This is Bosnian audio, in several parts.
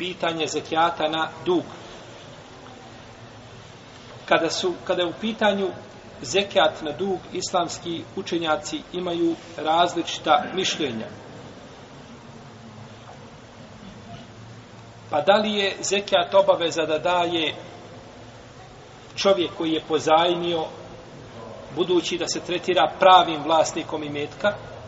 pitanje zekijata na dug. Kada, su, kada je u pitanju zekijat na dug, islamski učenjaci imaju različita mišljenja. Pa da li je zekijat obaveza da daje čovjek koji je pozajmio budući da se tretira pravim vlasnikom imetka, metka,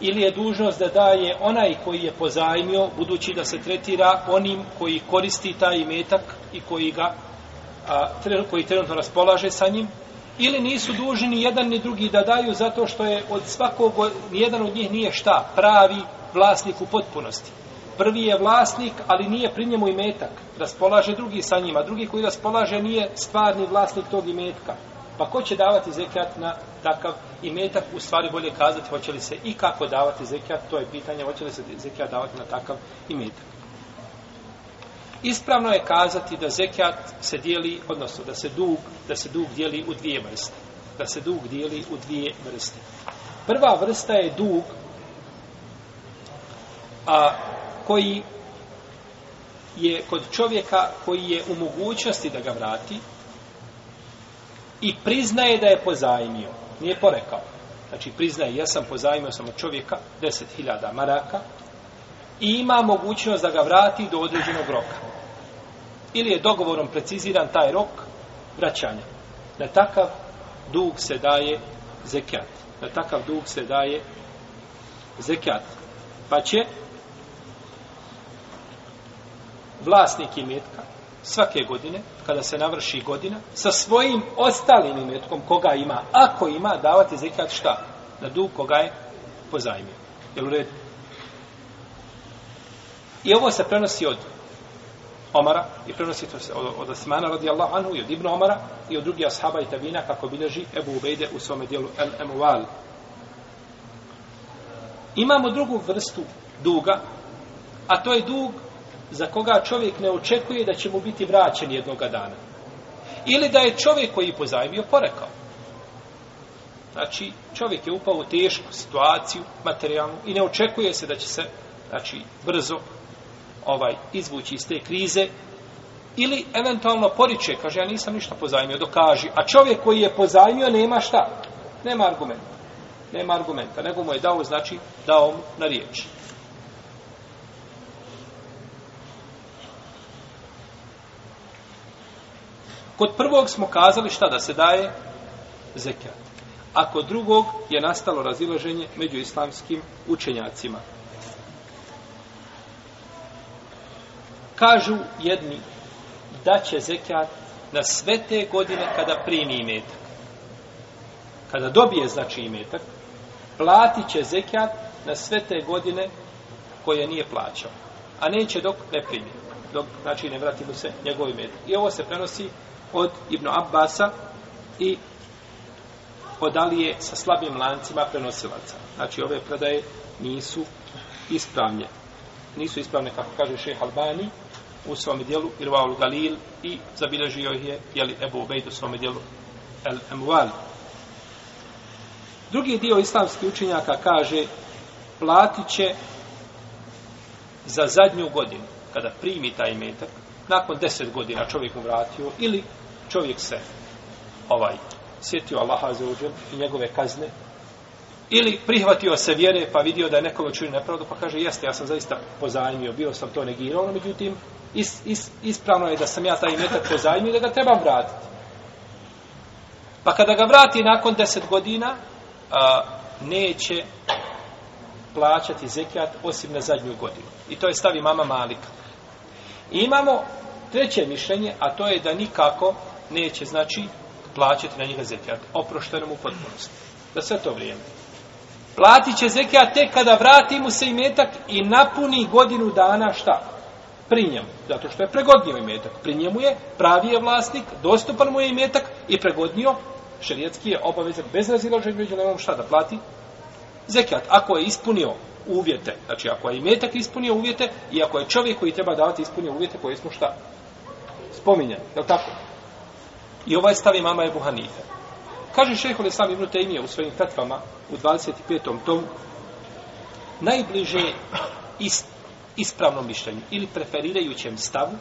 ili je dužnost da daje onaj koji je pozajmio, budući da se tretira onim koji koristi taj imetak i koji ga a, koji trenutno raspolaže sa njim, ili nisu dužni ni jedan ni drugi da daju zato što je od svakog, nijedan od njih nije šta, pravi vlasnik u potpunosti. Prvi je vlasnik, ali nije pri njemu imetak. Raspolaže drugi sa njima. Drugi koji raspolaže nije stvarni vlasnik tog imetka. Pa ko će davati zekijat na takav imetak, u stvari bolje kazati hoće li se i kako davati zekijat, to je pitanje, hoće li se zekijat davati na takav imetak. Ispravno je kazati da zekijat se dijeli, odnosno da se dug, da se dug dijeli u dvije vrste. Da se dug dijeli u dvije vrste. Prva vrsta je dug a, koji je kod čovjeka koji je u mogućnosti da ga vrati, i priznaje da je pozajmio. Nije porekao. Znači, priznaje, ja sam pozajmio samo čovjeka, 10.000 maraka, i ima mogućnost da ga vrati do određenog roka. Ili je dogovorom preciziran taj rok vraćanja. Na takav dug se daje zekijat. Na takav dug se daje zekijat. Pa će vlasnik imetka, svake godine, kada se navrši godina, sa svojim ostalim imetkom koga ima, ako ima, davati zekat šta? Na dug koga je pozajmio. Je u redu? I ovo se prenosi od Omara i prenosi to se od, od Osmana radijallahu anhu i od Ibn Omara i od drugih ashaba i tabina kako bilježi Ebu Ubejde u svome dijelu El Emuval. Imamo drugu vrstu duga, a to je dug za koga čovjek ne očekuje da će mu biti vraćen jednoga dana. Ili da je čovjek koji pozajmio porekao. Znači, čovjek je upao u tešku situaciju, materijalnu, i ne očekuje se da će se, znači, brzo ovaj izvući iz te krize, ili eventualno poriče, kaže, ja nisam ništa pozajmio, dokaži, a čovjek koji je pozajmio nema šta, nema argumenta, nema argumenta, nego mu je dao, znači, dao mu na riječi. Kod prvog smo kazali šta da se daje zekat. A kod drugog je nastalo razilaženje među islamskim učenjacima. Kažu jedni da će zekat na sve te godine kada primi imetak. Kada dobije znači imetak, platit će zekat na sve te godine koje nije plaćao. A neće dok ne primi. Dok, znači, ne vrati mu se njegov imetak. I ovo se prenosi od Ibnu Abbasa i od Alije sa slabim lancima prenosilaca. Znači, ove predaje nisu ispravne. Nisu ispravne, kako kaže šeha Albani, u svom dijelu Irvaul Galil i zabilježio ih je jeli, Ebu Ubejd u svom dijelu El Emuali. Drugi dio islamskih učenjaka kaže platit će za zadnju godinu kada primi taj metak, nakon deset godina čovjek mu vratio ili čovjek se ovaj sjetio Allaha za uđel i njegove kazne ili prihvatio se vjere pa vidio da je nekoga čuje nepravdu pa kaže jeste ja sam zaista pozajmio bio sam to negirao no međutim is, is, ispravno je da sam ja taj metak pozajmio da ga trebam vratiti pa kada ga vrati nakon deset godina a, neće plaćati zekijat osim na zadnju godinu i to je stavi mama Malika I imamo treće mišljenje a to je da nikako neće, znači, plaćati na njega zekijat. Oprošteno mu potpunost. Za sve to vrijeme. Platit će zekijat tek kada vrati mu se imetak i napuni godinu dana šta? Pri njemu. Zato što je pregodnio imetak. Pri njemu je, pravi je vlasnik, dostupan mu je imetak i pregodnio. Šerijetski je obavezan bez razilaženja među nemom šta da plati. Zekijat, ako je ispunio uvjete, znači ako je imetak ispunio uvjete i ako je čovjek koji treba davati ispunio uvjete koje smo šta? Spominjali, je li tako? I ovaj stavi mama Ebu Hanife. Kaže šeho li sam Ibnu Tejmije u svojim fetvama u 25. tomu najbliže ist, ispravnom mišljenju ili preferirajućem stavu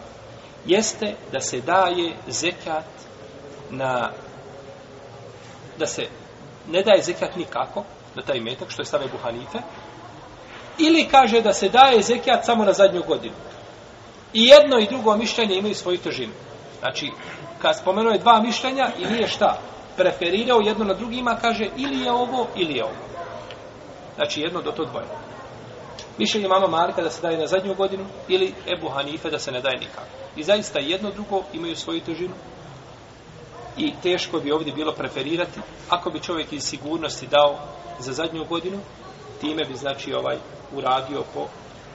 jeste da se daje zekat na da se ne daje zekat nikako na taj metak što je stave buhanite ili kaže da se daje zekat samo na zadnju godinu i jedno i drugo mišljenje imaju svoju težinu Znači, kad spomenuo je dva mišljenja i nije šta, preferirao jedno na drugima, kaže ili je ovo, ili je ovo. Znači, jedno do to dvoje. Mišljenje mama Marka da se daje na zadnju godinu ili Ebu Hanife da se ne daje nikako. I zaista jedno drugo imaju svoju težinu i teško bi ovdje bilo preferirati ako bi čovjek iz sigurnosti dao za zadnju godinu, time bi znači ovaj uradio po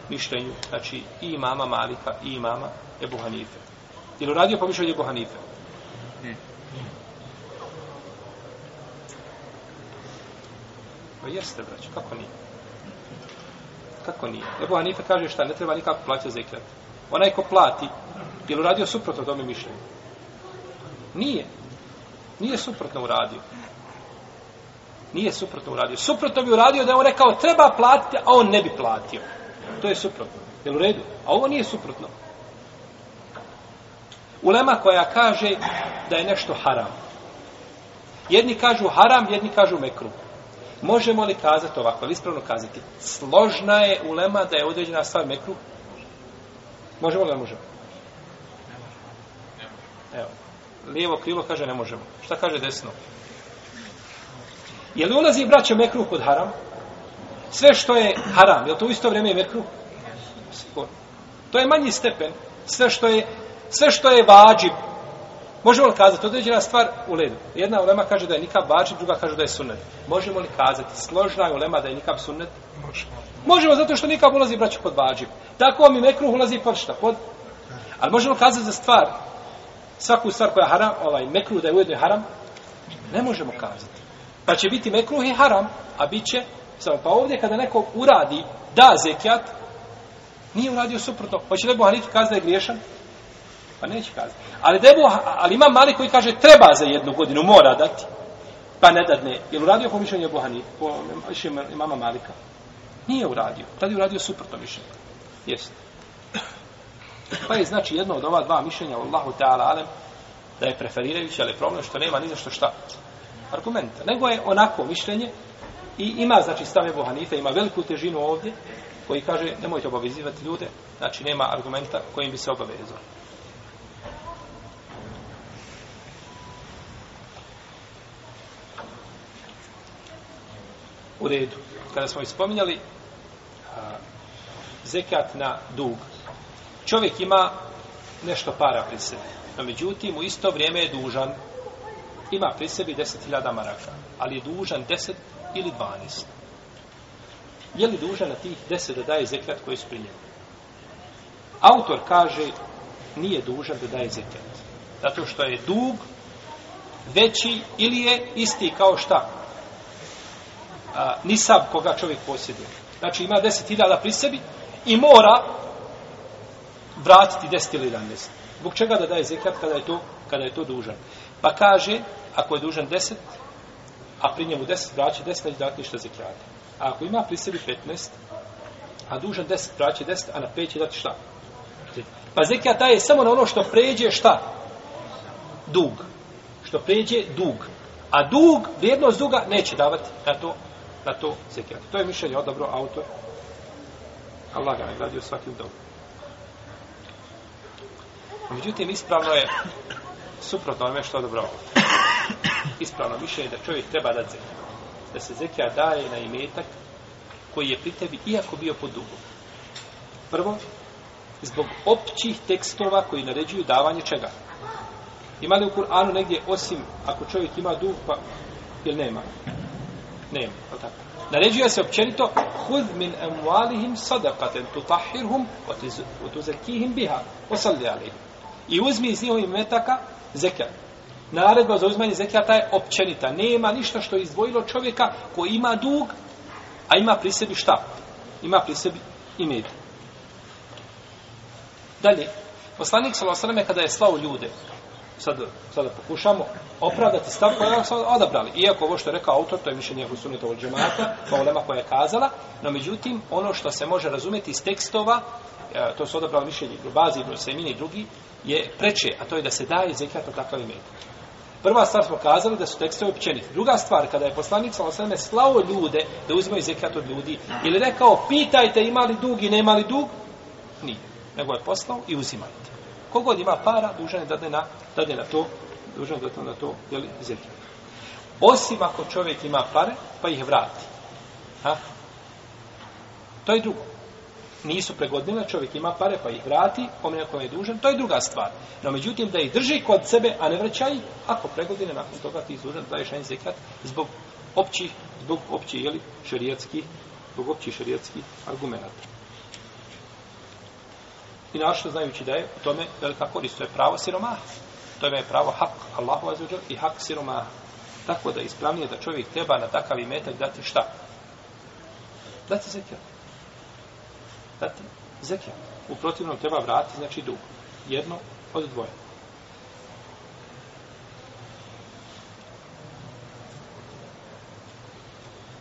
mišljenju, znači i mama Malika i mama Ebu Hanife. Je li uradio po mišljenju Ebu Hanife? Pa jeste, braći, kako nije? Kako nije? Ebu Hanife kaže šta, ne treba nikako plaćati zekret. Onaj ko plati, je li uradio suprotno tome mišljenju? Nije. Nije suprotno uradio. Nije suprotno uradio. Suprotno bi uradio da je on rekao treba platiti, a on ne bi platio. To je suprotno. Jel u redu? A ovo nije suprotno. Ulema koja kaže da je nešto haram. Jedni kažu haram, jedni kažu mekru. Možemo li kazati ovako, ali ispravno kazati, složna je ulema da je određena stvar mekru? Možemo li ne možemo? Evo, lijevo krilo kaže ne možemo. Šta kaže desno? Je li ulazi braćo mekru pod haram? Sve što je haram, je li to u isto vrijeme mekru? Sigurno. To je manji stepen. Sve što je Sve što je vađib, možemo li kazati određena stvar u ledu? Jedna ulema kaže da je nikab vađib, druga kaže da je sunnet. Možemo li kazati složna je ulema da je nikab sunnet? Možemo. Možemo, zato što nikab ulazi braću pod vađib. Tako vam i mekruh ulazi pod šta? Pod? Ali možemo li kazati za stvar, svaku stvar koja je haram, ovaj, mekruh da je ujedno haram? Ne možemo kazati. Pa će biti mekruh i haram, a bit će, samo pa ovdje kada neko uradi, da zekijat, nije uradio suprotno. Hoće li Bohanit kazati da je griješan? Pa neće kazati. Ali, debu, ali ima mali koji kaže treba za jednu godinu, mora dati. Pa ne dadne. Je li uradio po mišljenju Ebu Po mišljenju mama Malika? Nije uradio. Tad je uradio suprotno mišljenje. Jeste. Pa je znači jedno od ova dva mišljenja Allahu Teala Alem da je preferirajuće, ali problem što nema ni za što šta argumenta. Nego je onako mišljenje i ima znači stave Ebu ima veliku težinu ovdje koji kaže nemojte obavezivati ljude, znači nema argumenta kojim bi se obavezao. U redu. Kada smo ispominjali a, zekat na dug, čovjek ima nešto para pri sebi. No, međutim, u isto vrijeme je dužan. Ima pri sebi 10.000 maraka, ali je dužan 10 ili 12. Je li dužan na tih 10 da daje zekat koji su prijeli? Autor kaže, nije dužan da daje zekat. Zato što je dug veći ili je isti kao šta? a, nisab koga čovjek posjeduje. Znači ima 10.000 pri sebi i mora vratiti 10 ili 11. Zbog čega da daje zekat kada je to, kada je to dužan? Pa kaže, ako je dužan 10, a pri njemu 10, vraća 10, neće dati ništa zekijata. A ako ima pri sebi 15, a dužan 10, vraća 10, a na 5 će dati šta? Pa zekijat daje samo na ono što pređe šta? Dug. Što pređe dug. A dug, vrijednost duga neće davati na to da to zekijat. To je mišljenje odabro autor. Allah ga nagradio svaki u domu. Međutim, ispravno je suprotno ono što odabro Ispravno mišljenje da čovjek treba da zekijat. Da se zekijat daje na imetak koji je pri tebi, iako bio pod dugom. Prvo, zbog općih tekstova koji naređuju davanje čega? Ima li u Kur'anu negdje osim ako čovjek ima dug, pa ili nema? nema, je li tako? Naređuje se općenito hud min emualihim sadakaten tutahirhum otuzekihim biha osalli alihim. I uzmi iz njihovih metaka zekijat. Naredba za uzmanje zekijata je općenita. Nema ništa što je izdvojilo čovjeka koji ima dug, a ima pri sebi šta? Ima pri sebi imed. Dalje, poslanik s.a.v. kada je slao ljude sad, sad pokušamo opravdati stav koji smo odabrali. Iako ovo što je rekao autor, to je mišljenje u sunnetu ovog džemata, problema koja je kazala, no međutim, ono što se može razumjeti iz tekstova, e, to su odabrali mišljenje Grubazi, Brusemini i drugi, je preče, a to je da se daje zekat od takav imetak. Prva stvar smo kazali da su tekste općenih. Druga stvar, kada je poslanik sa osvrame slao ljude da uzmaju zekat od ljudi, ili rekao, pitajte imali dug i nemali dug, nije. Nego je poslao i uzimajte. Kogod ima para, dužan je da na, da na to, dužan je da na to, jel, zekijat. Osim ako čovjek ima pare, pa ih vrati. Ha? To je drugo. Nisu pregodnila, čovjek ima pare, pa ih vrati, omenja kome je dužan, to je druga stvar. No, međutim, da ih drži kod sebe, a ne vraća ih, ako pregodine, nakon toga ti je dužan, daješ na zekijat, zbog općih, zbog općih, jeli, šarijatskih, zbog općih šarijatskih argumenta. I našto znajući da je u tome velika korist, to je pravo siromaha. To je pravo hak Allahu azuđer i hak siromaha. Tako da ispravnije da čovjek treba na takav imetak dati šta? Dati zekijat. Dati zekijat. U protivnom treba vratiti, znači dug. Jedno od dvoje.